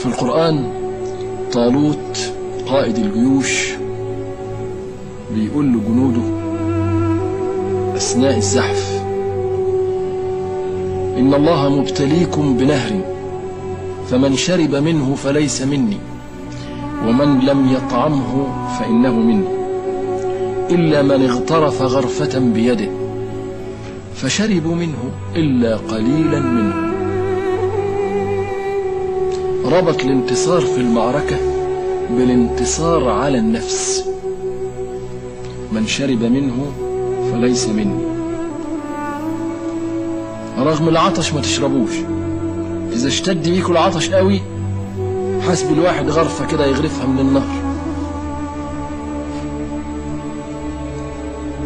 في القرآن طالوت قائد الجيوش بيقول لجنوده أثناء الزحف إن الله مبتليكم بنهر فمن شرب منه فليس مني ومن لم يطعمه فإنه مني إلا من اغترف غرفة بيده فشربوا منه إلا قليلا منهم ربط الانتصار في المعركة بالانتصار على النفس. من شرب منه فليس مني. رغم العطش ما تشربوش. إذا اشتد بيكوا العطش قوي حسب الواحد غرفة كده يغرفها من النهر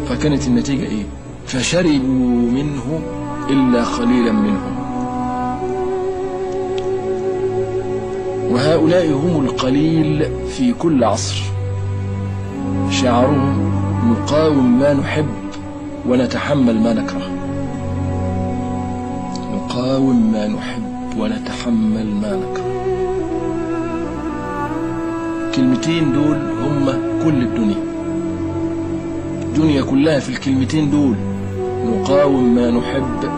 فكانت النتيجة إيه؟ فشربوا منه إلا قليلا منهم. وهؤلاء هم القليل في كل عصر. شعارهم نقاوم ما نحب ونتحمل ما نكره. نقاوم ما نحب ونتحمل ما نكره. الكلمتين دول هم كل الدنيا. الدنيا كلها في الكلمتين دول. نقاوم ما نحب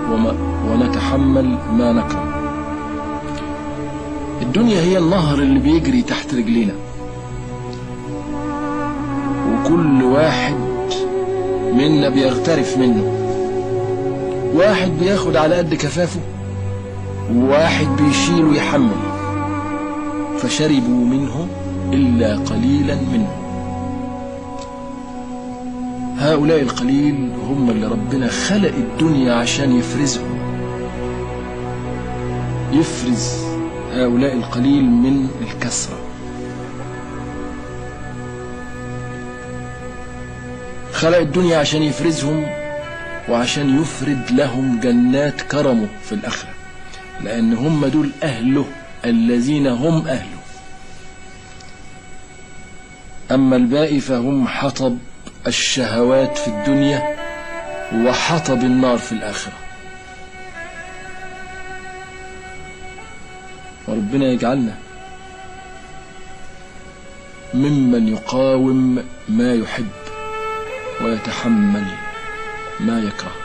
ونتحمل ما نكره. الدنيا هي النهر اللي بيجري تحت رجلينا. وكل واحد منا بيغترف منه. واحد بياخد على قد كفافه وواحد بيشيل ويحمل فشربوا منه إلا قليلا منهم هؤلاء القليل هم اللي ربنا خلق الدنيا عشان يفرزهم. يفرز هؤلاء القليل من الكسرة. خلق الدنيا عشان يفرزهم وعشان يفرد لهم جنات كرمه في الآخرة. لأن هم دول أهله الذين هم أهله. أما الباقي فهم حطب الشهوات في الدنيا وحطب النار في الآخرة. وربنا يجعلنا ممن يقاوم ما يحب ويتحمل ما يكره.